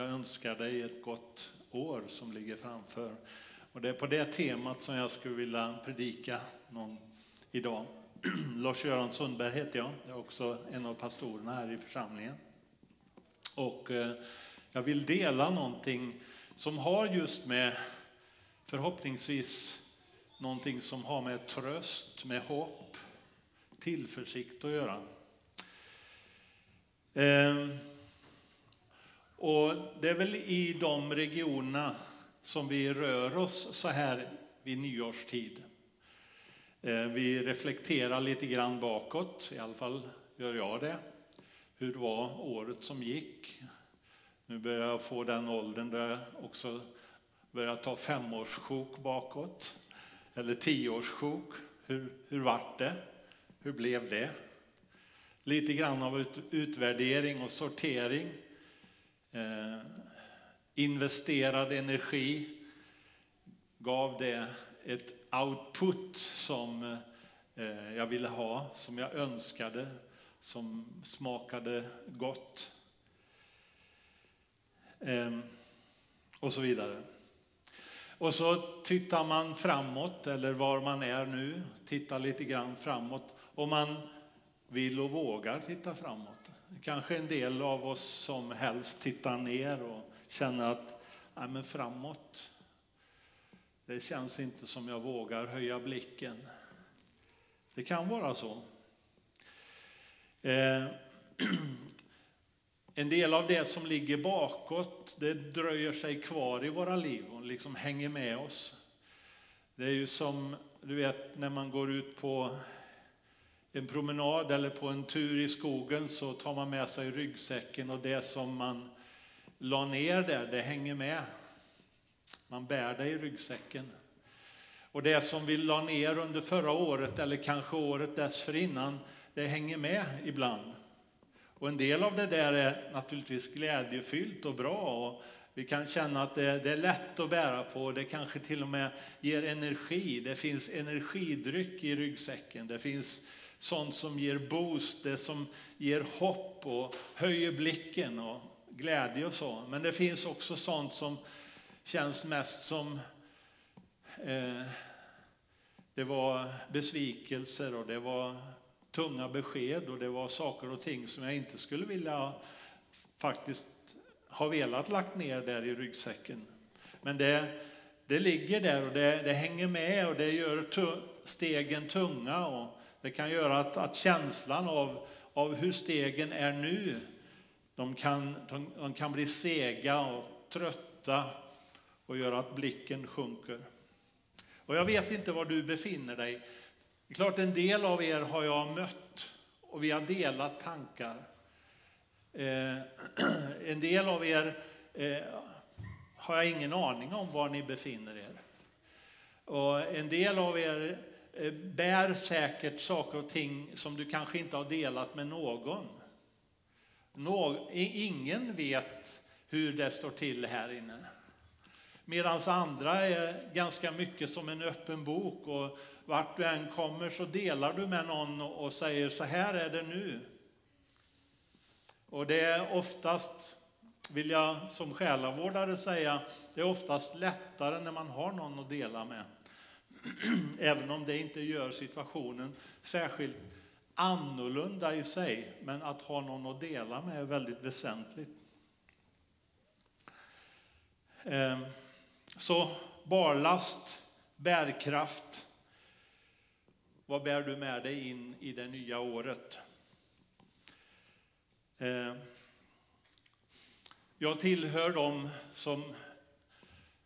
jag önskar dig ett gott år som ligger framför. Och det är på det temat som jag skulle vilja predika någon idag. Lars-Göran Sundberg heter jag, jag är också en av pastorerna här i församlingen. Och eh, jag vill dela någonting som har just med, förhoppningsvis, någonting som har med tröst, med hopp, tillförsikt att göra. Ehm, och det är väl i de regionerna som vi rör oss så här vid nyårstid. Eh, vi reflekterar lite grann bakåt, i alla fall gör jag det. Hur var året som gick? Nu börjar jag få den åldern där jag också börjar ta femårssjok bakåt, eller tioårssjok. Hur, hur vart det? Hur blev det? Lite grann av utvärdering och sortering. Eh, investerad energi. Gav det ett output som eh, jag ville ha, som jag önskade, som smakade gott. Eh, och så vidare. Och så tittar man framåt, eller var man är nu, tittar lite grann framåt. Och man vill och vågar titta framåt. Kanske en del av oss som helst tittar ner och känner att nej men framåt, det känns inte som jag vågar höja blicken. Det kan vara så. Eh, en del av det som ligger bakåt, det dröjer sig kvar i våra liv och liksom hänger med oss. Det är ju som, du vet, när man går ut på en promenad eller på en tur i skogen så tar man med sig ryggsäcken och det som man la ner där, det hänger med. Man bär det i ryggsäcken. Och det som vi la ner under förra året eller kanske året dessförinnan, det hänger med ibland. Och en del av det där är naturligtvis glädjefyllt och bra och vi kan känna att det, det, är lätt att bära på, det kanske till och med ger energi. Det finns energidryck i ryggsäcken, det finns sånt som ger boost, det som ger hopp och höjer blicken och glädje och så. Men det finns också sånt som känns mest som eh, det var besvikelser och det var tunga besked och det var saker och ting som jag inte skulle vilja faktiskt ha velat lagt ner där i ryggsäcken. Men det, det ligger där och det, det hänger med och det gör stegen tunga och det kan göra att, att känslan av, av hur stegen är nu, de kan, de, de kan bli sega och trötta och göra att blicken sjunker. Och jag vet inte var du befinner dig. Det är klart en del av er har jag mött och vi har delat tankar. Eh, en del av er eh, har jag ingen aning om var ni befinner er. Och en del av er Eh, bär säkert saker och ting som du kanske inte har delat med någon. ingen vet hur det står till här inne. Medan andra är ganska mycket som en öppen bok och vart du än kommer så delar du med någon och säger så här är det nu. Och det är oftast, vill jag som själavårdare säga, det är oftast lättare när man har någon att dela med. Även om det inte gör situationen särskilt annorlunda i sig, men att ha någon att dela med är väldigt väsentligt. Ehm, så barlast, bärkraft. Vad bär du med dig in i det nya året? Ehm, jag tillhör dem som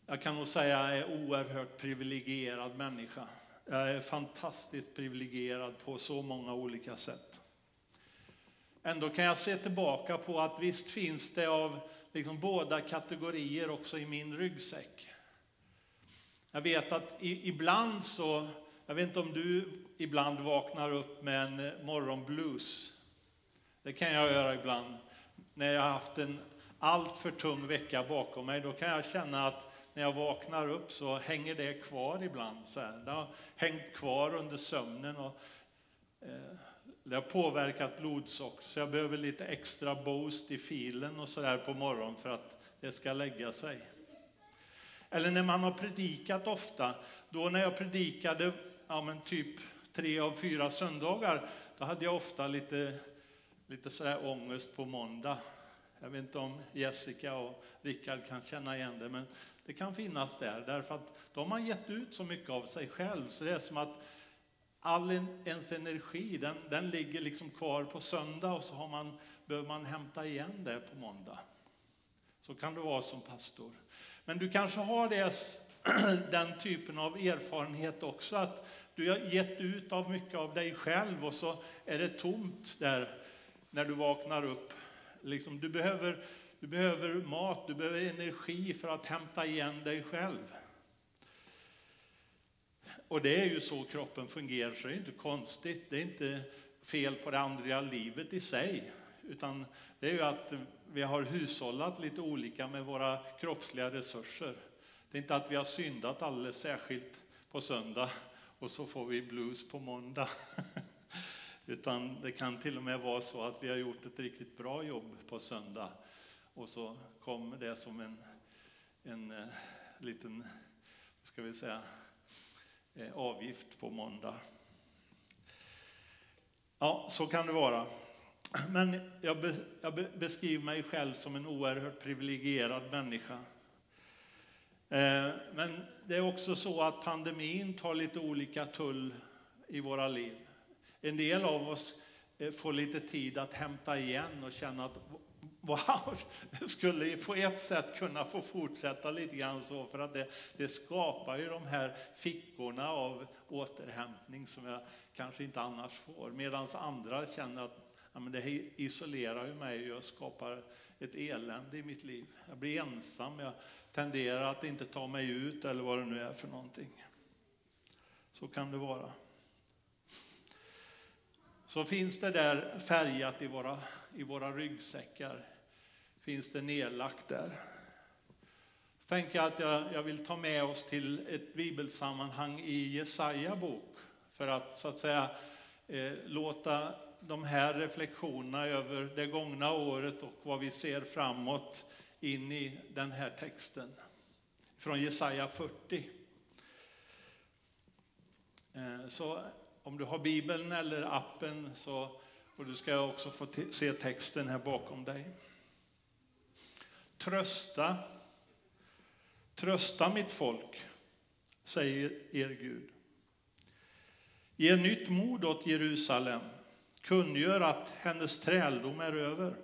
jag kan nog säga att jag är oerhört privilegierad människa. Jag är fantastiskt privilegierad på så många olika sätt. Ändå kan jag se tillbaka på att visst finns det av liksom båda kategorier också i min ryggsäck. Jag vet att ibland så, jag vet inte om du ibland vaknar upp med en eh, morgonblues. Det kan jag göra ibland. När jag har haft en alltför tung vecka bakom mig, då kan jag känna att när jag vaknar upp så hänger det kvar ibland. Så här. Det har hängt kvar under sömnen och eh, det har påverkat blodsockret, så jag behöver lite extra boost i filen och så där på morgonen för att det ska lägga sig. Eller när man har predikat ofta, då när jag predikade ja, men typ tre av fyra söndagar, då hade jag ofta lite, lite sådär ångest på måndag. Jag vet inte om Jessica och Rickard kan känna igen det, men det kan finnas där. Därför att då har man gett ut så mycket av sig själv, så det är som att all ens energi, den, den ligger liksom kvar på söndag och så har man, behöver man hämta igen det på måndag. Så kan det vara som pastor. Men du kanske har det, den typen av erfarenhet också, att du har gett ut av mycket av dig själv och så är det tomt där när du vaknar upp. Liksom, du, behöver, du behöver mat, du behöver energi för att hämta igen dig själv. Och det är ju så kroppen fungerar, så det är inte konstigt. Det är inte fel på det andliga livet i sig, utan det är ju att vi har hushållat lite olika med våra kroppsliga resurser. Det är inte att vi har syndat alldeles särskilt på söndag och så får vi blues på måndag. Utan det kan till och med vara så att vi har gjort ett riktigt bra jobb på söndag och så kommer det som en, en eh, liten, ska vi säga, eh, avgift på måndag. Ja, så kan det vara. Men jag, be, jag beskriver mig själv som en oerhört privilegierad människa. Eh, men det är också så att pandemin tar lite olika tull i våra liv. En del av oss eh, får lite tid att hämta igen och känna att wow, skulle på ett sätt kunna få fortsätta lite grann så för att det, det skapar ju de här fickorna av återhämtning som jag kanske inte annars får. Medan andra känner att ja, men det isolerar ju mig och jag skapar ett elände i mitt liv. Jag blir ensam, jag tenderar att inte ta mig ut eller vad det nu är för någonting. Så kan det vara. Så finns det där färgat i våra, i våra ryggsäckar, finns det nedlagt där. Så tänker jag att jag, jag vill ta med oss till ett bibelsammanhang i Jesaja bok för att så att säga eh, låta de här reflektionerna över det gångna året och vad vi ser framåt in i den här texten från Jesaja 40. Eh, så om du har Bibeln eller appen så och du ska också få se texten här bakom dig. Trösta, trösta mitt folk, säger er Gud. Ge nytt mod åt Jerusalem kungör att hennes träldom är över,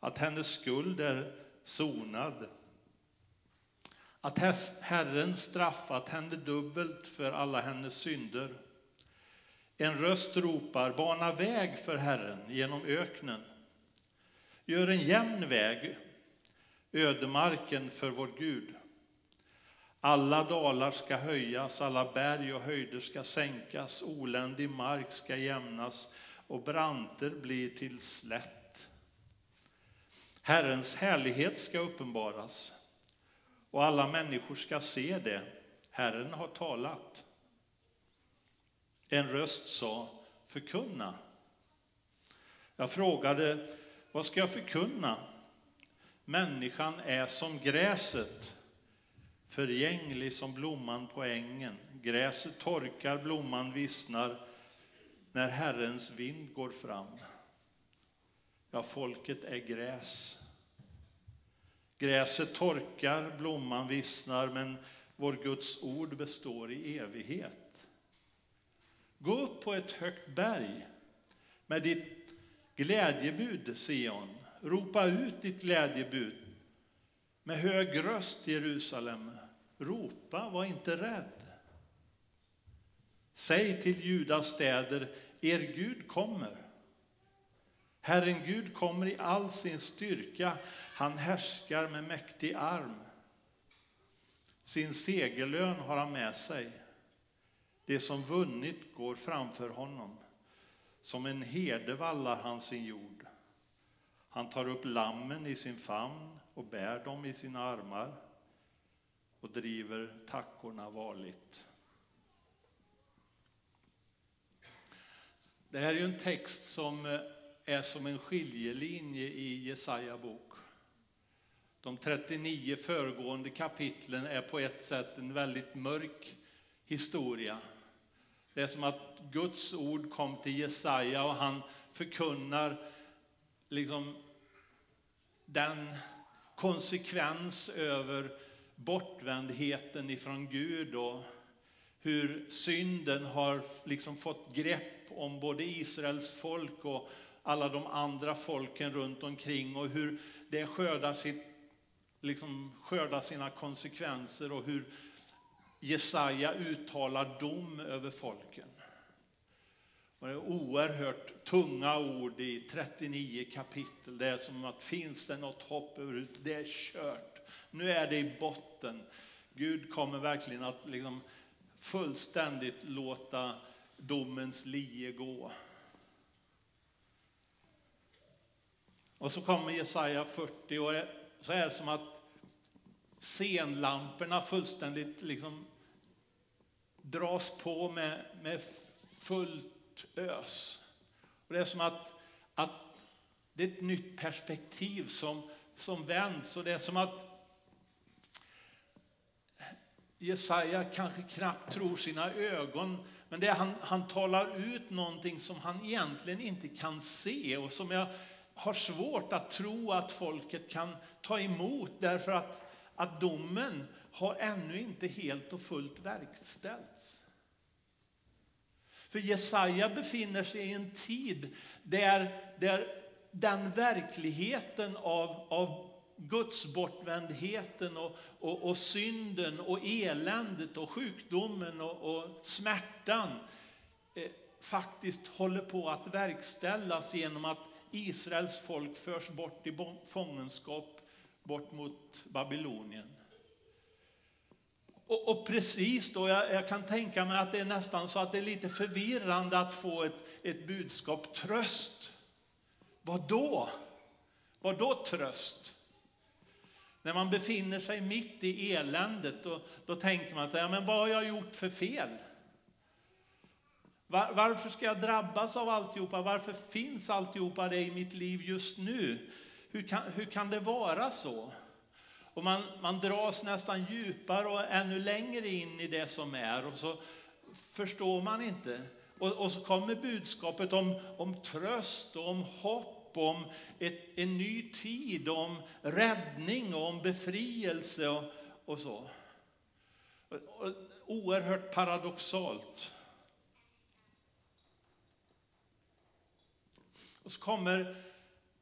att hennes skuld är sonad, att Herren straffat henne dubbelt för alla hennes synder. En röst ropar, bana väg för Herren genom öknen. Gör en jämn väg, ödemarken för vår Gud. Alla dalar ska höjas, alla berg och höjder ska sänkas, oländig mark ska jämnas och branter bli till slätt. Herrens härlighet ska uppenbaras och alla människor ska se det. Herren har talat. En röst sa, förkunna. Jag frågade, vad ska jag förkunna? Människan är som gräset förgänglig som blomman på ängen. Gräset torkar, blomman vissnar när Herrens vind går fram. Ja, folket är gräs. Gräset torkar, blomman vissnar, men vår Guds ord består i evighet. Gå upp på ett högt berg med ditt glädjebud, Sion. Ropa ut ditt glädjebud med hög röst, Jerusalem. Ropa, var inte rädd. Säg till Judas städer, er Gud kommer. Herren Gud kommer i all sin styrka, han härskar med mäktig arm. Sin segerlön har han med sig. Det som vunnit går framför honom. Som en herde vallar han sin jord. Han tar upp lammen i sin famn och bär dem i sina armar och driver tackorna varligt. Det här är en text som eh, är som en skiljelinje i Jesaja bok. De 39 föregående kapitlen är på ett sätt en väldigt mörk historia. Det är som att Guds ord kom till Jesaja och han förkunnar liksom den konsekvens över bortvändheten ifrån Gud och hur synden har liksom fått grepp om både Israels folk och alla de andra folken runt omkring och hur det skördar, sitt, liksom skördar sina konsekvenser och hur Jesaja uttalar dom över folken. Och det är oerhört tunga ord i 39 kapitel. Det är som att finns det något hopp överhuvudtaget, det är kört. Nu är det i botten. Gud kommer verkligen att liksom fullständigt låta domens lie gå. Och så kommer Jesaja 40 och så är det som att scenlamporna fullständigt liksom dras på med, med fullt ös. Och det är som att, att det är ett nytt perspektiv som, som vänds och det är som att Jesaja kanske knappt tror sina ögon, men det är han, han talar ut någonting som han egentligen inte kan se och som jag har svårt att tro att folket kan ta emot därför att, att domen har ännu inte helt och fullt verkställts. För Jesaja befinner sig i en tid där, där den verkligheten av, av Guds bortvändheten och, och, och, synden och eländet och sjukdomen och, och smärtan eh, faktiskt håller på att verkställas genom att Israels folk förs bort i fångenskap bort mot Babylonien. Och, och precis då, jag, jag, kan tänka mig att det är nästan så att det är lite förvirrande att få ett, ett budskap, tröst. Vad då? Vad då tröst? När man befinner sig mitt i eländet, då, då tänker man sig, men vad har jag gjort för fel? Var, varför ska jag drabbas av alltihopa? Varför finns alltihopa det i mitt liv just nu? Hur kan, hur kan det vara så? Och man, man dras nästan djupare och ännu längre in i det som är och så förstår man inte. Och, och så kommer budskapet om, om tröst och om hopp, om ett, en ny tid, om räddning och om befrielse och, och så. Och, oerhört paradoxalt. Och så kommer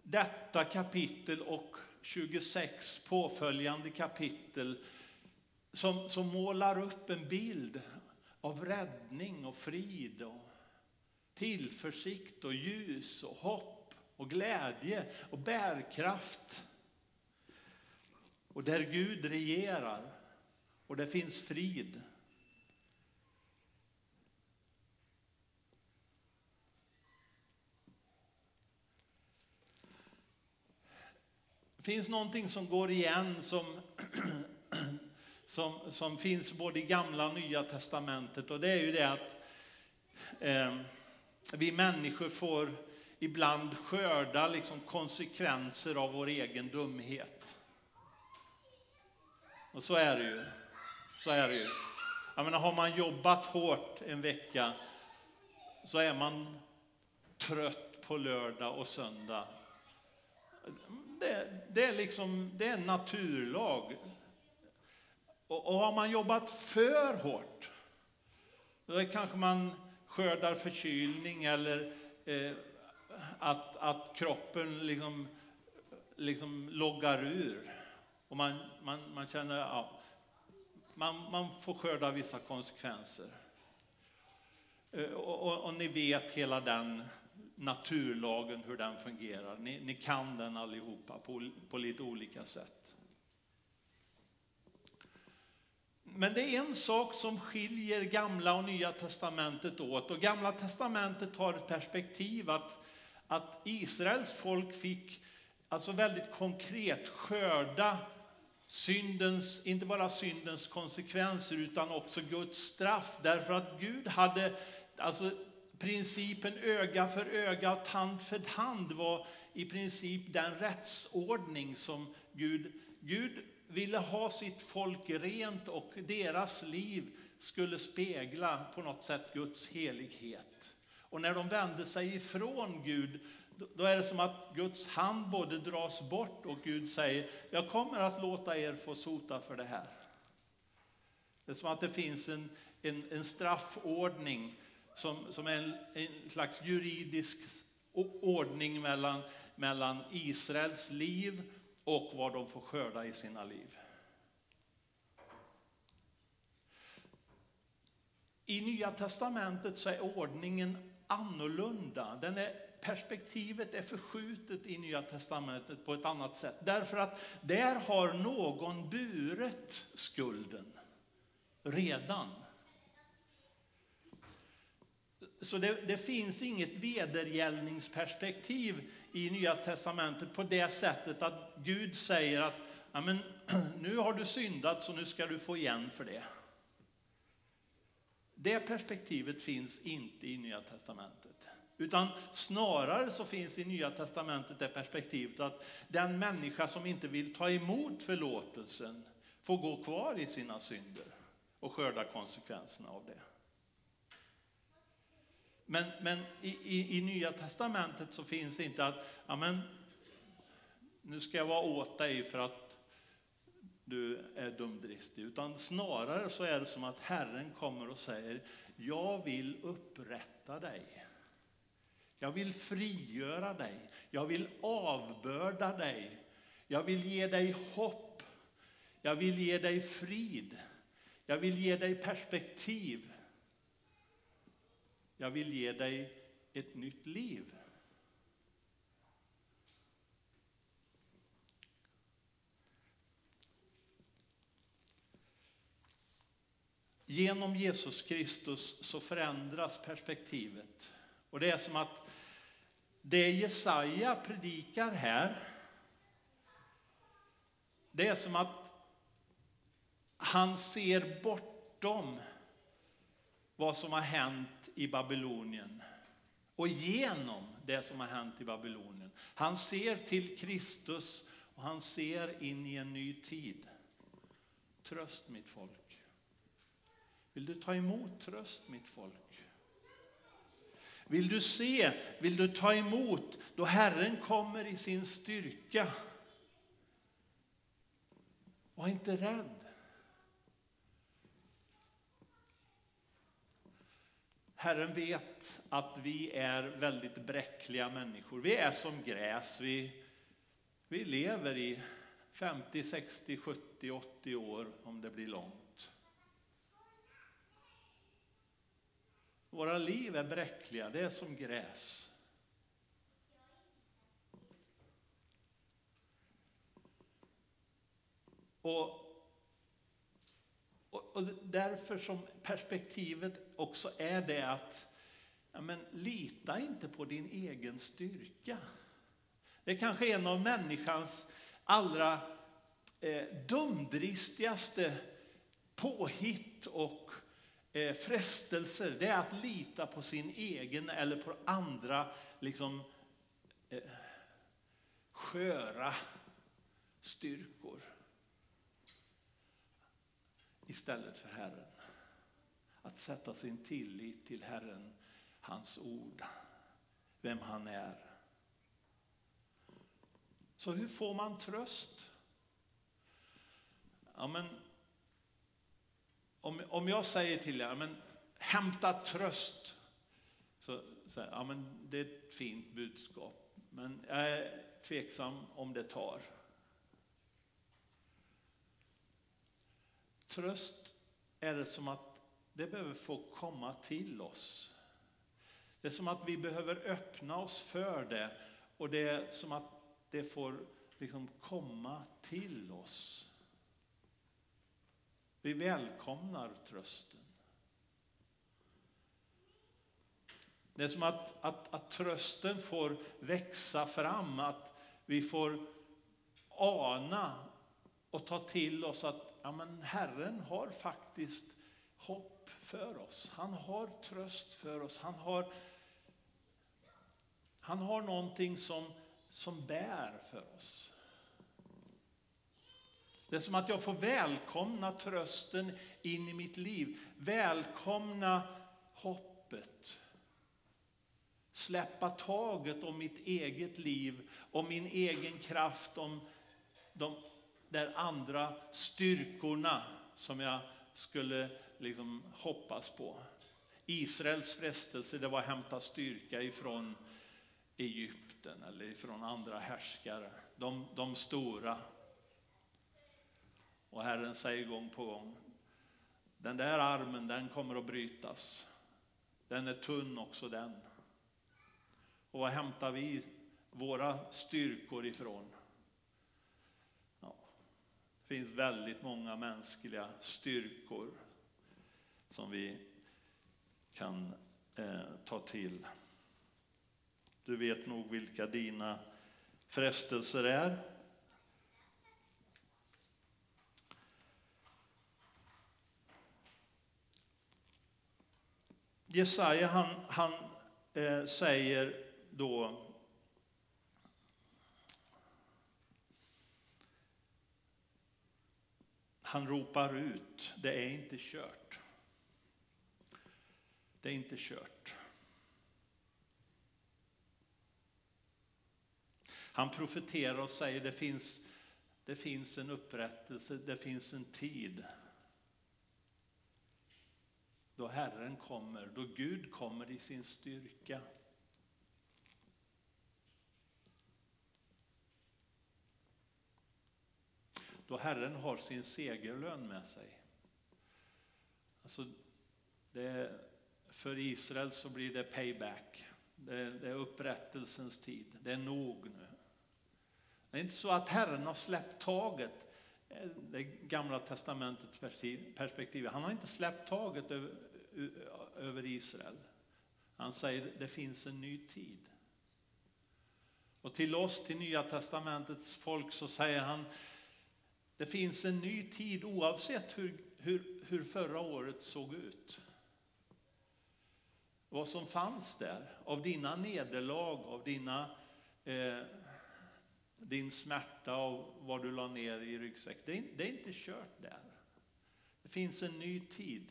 detta kapitel och 26 påföljande kapitel som, som målar upp en bild av räddning och frid och tillförsikt och ljus och hopp och glädje och bärkraft. Och där Gud regerar och det finns frid. Finns någonting som går igen som, som, som finns både i gamla och nya testamentet och det är ju det att eh, vi människor får ibland skörda liksom konsekvenser av vår egen dumhet. Och så är det ju. Så är det ju. Jag menar, har man jobbat hårt en vecka så är man trött på lördag och söndag det, det, är liksom, det är en naturlag. Och, och har man jobbat för hårt, då kanske man skördar förkylning eller eh, att, att kroppen liksom, liksom loggar ur. Och man, man, man känner, ja, man, man får skörda vissa konsekvenser. Eh, och, och, och, ni vet hela den naturlagen, hur den fungerar. Ni, ni kan den allihopa på, på lite olika sätt. Men det är en sak som skiljer gamla och nya testamentet åt. Och gamla testamentet har ett perspektiv att, att Israels folk fick alltså väldigt konkret skörda syndens, inte bara syndens konsekvenser utan också Guds straff. Därför att Gud hade alltså Principen öga för öga och tand för tand var i princip den rättsordning som Gud Gud ville ha sitt folk rent och deras liv skulle spegla på något sätt Guds helighet. Och när de vände sig ifrån Gud, då är det som att Guds hand både dras bort och Gud säger, jag kommer att låta er få sota för det här. Det är som att det finns en, en, en straffordning som, som är en, en slags juridisk ordning mellan, mellan Israels liv och vad de får skörda i sina liv. I Nya Testamentet så är ordningen annorlunda. Den är, perspektivet är förskjutet i Nya Testamentet på ett annat sätt. Därför att där har någon burit skulden redan. Så det, det, finns inget vedergällningsperspektiv i Nya Testamentet på det sättet att Gud säger att men, nu har du syndat så nu ska du få igen för det. Det perspektivet finns inte i Nya Testamentet. Utan snarare så finns i Nya Testamentet det perspektivet att den människa som inte vill ta emot förlåtelsen får gå kvar i sina synder och skörda konsekvenserna av det. Men, men i, i, i, Nya Testamentet så finns inte att, ja men, nu ska jag vara åt dig för att du är dumdristig. Utan snarare så är det som att Herren kommer och säger, jag vill upprätta dig. Jag vill frigöra dig. Jag vill avbörda dig. Jag vill ge dig hopp. Jag vill ge dig frid. Jag vill ge dig perspektiv. Jag vill ge dig ett nytt liv. Genom Jesus Kristus så förändras perspektivet. Och det är som att det Jesaja predikar här, det är som att han ser bortom vad som har hänt i Babylonien och genom det som har hänt i Babylonien. Han ser till Kristus och han ser in i en ny tid. Tröst mitt folk. Vill du ta emot tröst mitt folk? Vill du se, vill du ta emot då Herren kommer i sin styrka? Var inte rädd. Herren vet att vi är väldigt bräckliga människor. Vi är som gräs. Vi, vi lever i 50, 60, 70, 80 år om det blir långt. Våra liv är bräckliga, det är som gräs. Och och, därför som perspektivet också är det att ja, men, lita inte på din egen styrka. Det är kanske en av människans allra eh, dumdristigaste påhitt och eh, frestelser. Det är att lita på sin egen eller på andra liksom, eh, sköra styrkor istället för Herren. Att sätta sin tillit till Herren, hans ord, vem han är. Så hur får man tröst? Ja, men, om, om jag säger till er, men, hämta tröst. Så, så ja, men det är ett fint budskap, men jag är tveksam om det tar. Tröst är det som att det behöver få komma till oss. Det är som att vi behöver öppna oss för det och det är som att det får liksom komma till oss. Vi välkomnar trösten. Det är som att, att, att trösten får växa fram, att vi får ana och ta till oss att ja, men Herren har faktiskt hopp för oss. Han har tröst för oss. Han har, han har någonting som, som bär för oss. Det är som att jag får välkomna trösten in i mitt liv. Välkomna hoppet. Släppa taget om mitt eget liv, om min egen kraft, om de där andra styrkorna som jag skulle liksom hoppas på. Israels frestelse det var att hämta styrka ifrån Egypten eller ifrån andra härskare, de, de stora. Och Herren säger gång på gång, den där armen den kommer att brytas. Den är tunn också den. Och var hämtar vi våra styrkor ifrån? Det finns väldigt många mänskliga styrkor som vi kan eh, ta till. Du vet nog vilka dina frestelser är. Jesaja han, han eh, säger då Han ropar ut, det är inte kört. Det är inte kört. Han profeterar och säger det finns, det finns en upprättelse, det finns en tid då Herren kommer, då Gud kommer i sin styrka. Då Herren har sin segerlön med sig. Alltså, det, för Israel så blir det payback. Det, det är upprättelsens tid. Det är nog nu. Det är inte så att Herren har släppt taget, det gamla testamentets perspektiv. Han har inte släppt taget över, över Israel. Han säger det finns en ny tid. Och till oss, till Nya testamentets folk, så säger han det finns en ny tid oavsett hur, hur, hur förra året såg ut. Vad som fanns där av dina nederlag, av dina, eh, din smärta och vad du la ner i ryggsäck. Det är, det är inte kört där. Det finns en ny tid.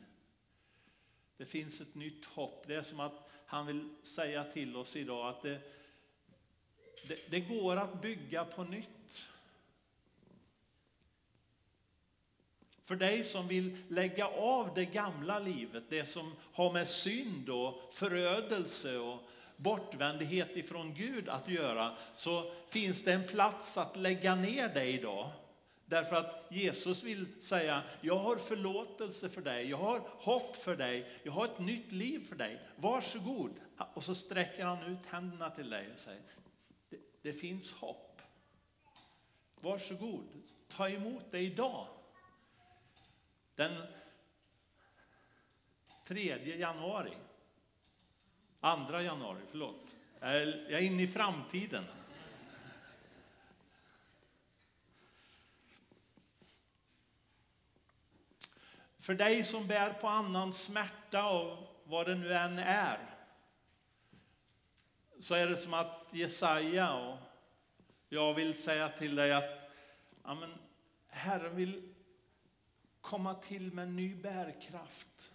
Det finns ett nytt hopp. Det är som att han vill säga till oss idag att det, det, det går att bygga på nytt. För dig som vill lägga av det gamla livet, det som har med synd och förödelse och bortvändhet ifrån Gud att göra, så finns det en plats att lägga ner det idag. Därför att Jesus vill säga, jag har förlåtelse för dig, jag har hopp för dig, jag har ett nytt liv för dig. Varsågod. Och så sträcker han ut händerna till dig och säger, det, det finns hopp. Varsågod, ta emot det idag. Den 3 januari, 2 januari, förlåt. Jag är inne i framtiden. För dig som bär på annans smärta och vad det nu än är, så är det som att Jesaja och jag vill säga till dig att ja, Herren vill komma till med ny bärkraft.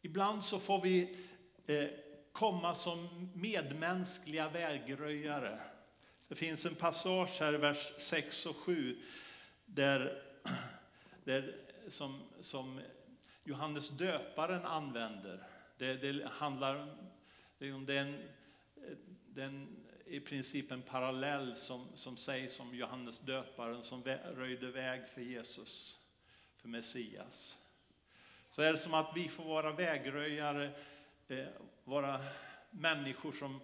Ibland så får vi eh, komma som medmänskliga vägröjare. Det finns en passage här, vers 6 och 7, där, där som, som Johannes döparen använder. Det, det handlar det är, den, i princip en parallell som, som sägs om Johannes döparen som röjde väg för Jesus, för Messias. Så är det som att vi får vara vägröjare, eh, vara människor som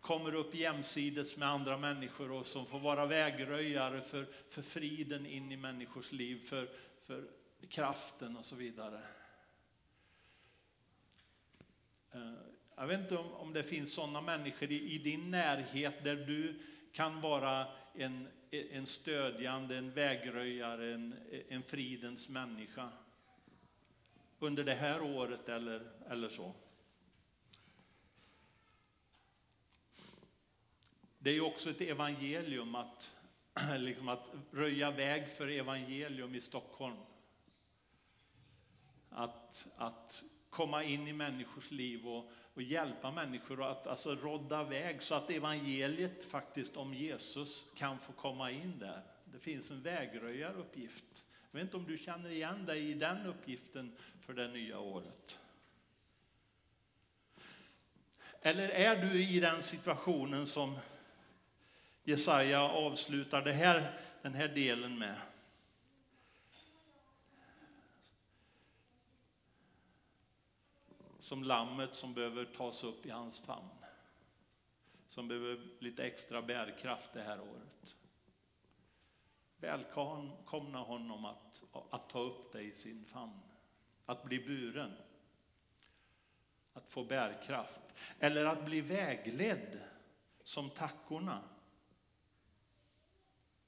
kommer upp jämsides med andra människor och som får vara vägröjare för, för friden in i människors liv, för, för kraften och så vidare. Jag vet inte om, det finns sådana människor i, i, din närhet där du kan vara en, en stödjande, en vägröjare, en, en fridens människa. Under det här året eller, eller så. Det är också ett evangelium att, liksom att röja väg för evangelium i Stockholm. Att, att komma in i människors liv och, och hjälpa människor att alltså rodda väg så att evangeliet faktiskt om Jesus kan få komma in där. Det finns en vägröjaruppgift. Jag vet inte om du känner igen dig i den uppgiften för det nya året. Eller är du i den situationen som Jesaja avslutar det här, den här delen med? Som lammet som behöver tas upp i hans famn. Som behöver lite extra bärkraft det här året. Välkomna honom att, att ta upp dig i sin famn. Att bli buren. Att få bärkraft. Eller att bli vägledd som tackorna.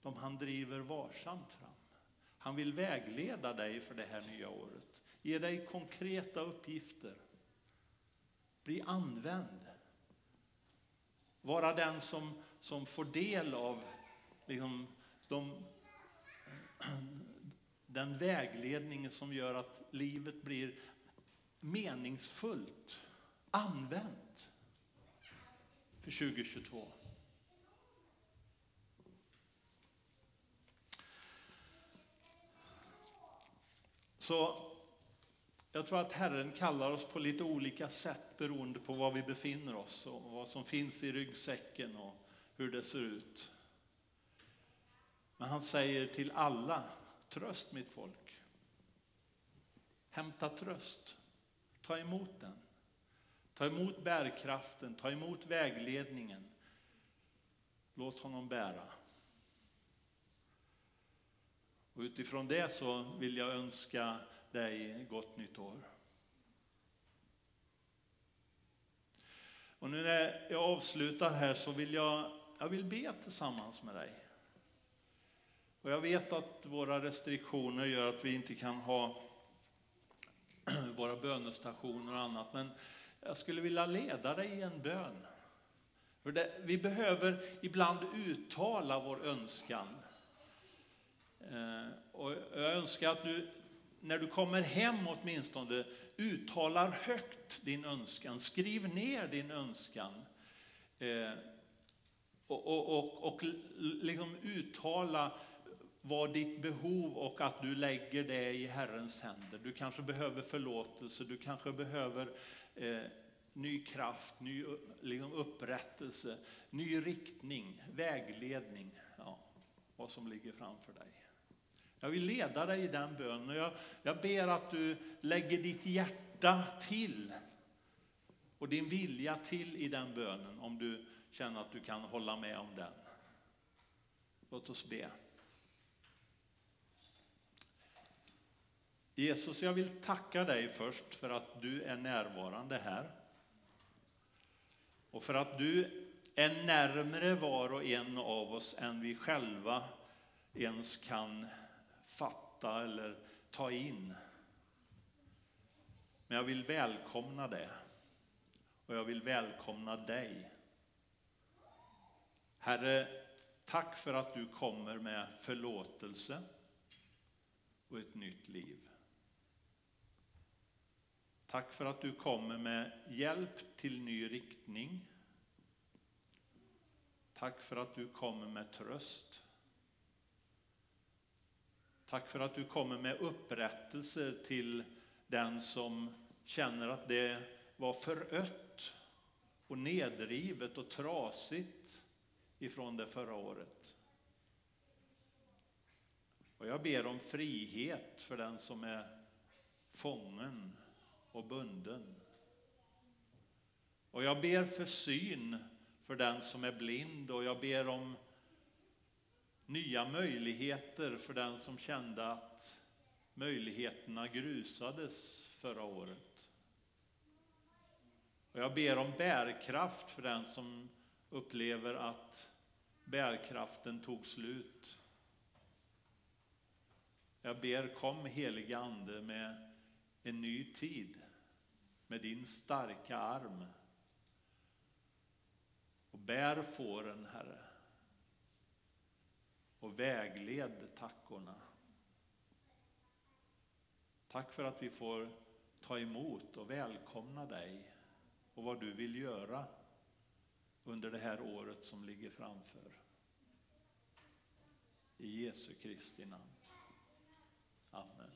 De han driver varsamt fram. Han vill vägleda dig för det här nya året. Ge dig konkreta uppgifter. Bli använd. Vara den som, som får del av liksom, de den vägledning som gör att livet blir meningsfullt, använt för 2022. Så jag tror att Herren kallar oss på lite olika sätt beroende på var vi befinner oss och vad som finns i ryggsäcken och hur det ser ut. Men han säger till alla, tröst mitt folk. Hämta tröst, ta emot den. Ta emot bärkraften, ta emot vägledningen. Låt honom bära. Och utifrån det så vill jag önska dig gott nytt år. Och nu när jag avslutar här så vill jag, jag vill be tillsammans med dig. Och jag vet att våra restriktioner gör att vi inte kan ha våra bönestationer och annat, men jag skulle vilja leda dig i en bön. För det, vi behöver ibland uttala vår önskan. Eh, och jag önskar att du, när du kommer hem åtminstone, uttalar högt din önskan. Skriv ner din önskan. Eh, och, och, och, och liksom uttala vad ditt behov och att du lägger det i Herrens händer. Du kanske behöver förlåtelse, du kanske behöver eh, ny kraft, ny liksom upprättelse, ny riktning, vägledning. Ja, vad som ligger framför dig. Jag vill leda dig i den bönen. Jag, jag ber att du lägger ditt hjärta till och din vilja till i den bönen om du känner att du kan hålla med om den. Låt oss be. Jesus, jag vill tacka dig först för att du är närvarande här. Och för att du är närmre var och en av oss än vi själva ens kan fatta eller ta in. Men jag vill välkomna det. Och jag vill välkomna dig. Herre, tack för att du kommer med förlåtelse och ett nytt liv. Tack för att du kommer med hjälp till ny riktning. Tack för att du kommer med tröst. Tack för att du kommer med upprättelse till den som känner att det var förött och nedrivet och trasigt ifrån det förra året. Och jag ber om frihet för den som är fången och bunden. Och jag ber för syn för den som är blind och jag ber om nya möjligheter för den som kände att möjligheterna grusades förra året. Och jag ber om bärkraft för den som upplever att bärkraften tog slut. Jag ber kom helige Ande med en ny tid med din starka arm. och bär fåren, Herre. Och vägled tackorna. Tack för att vi får ta emot och välkomna dig och vad du vill göra under det här året som ligger framför. I Jesu Kristi namn. Amen.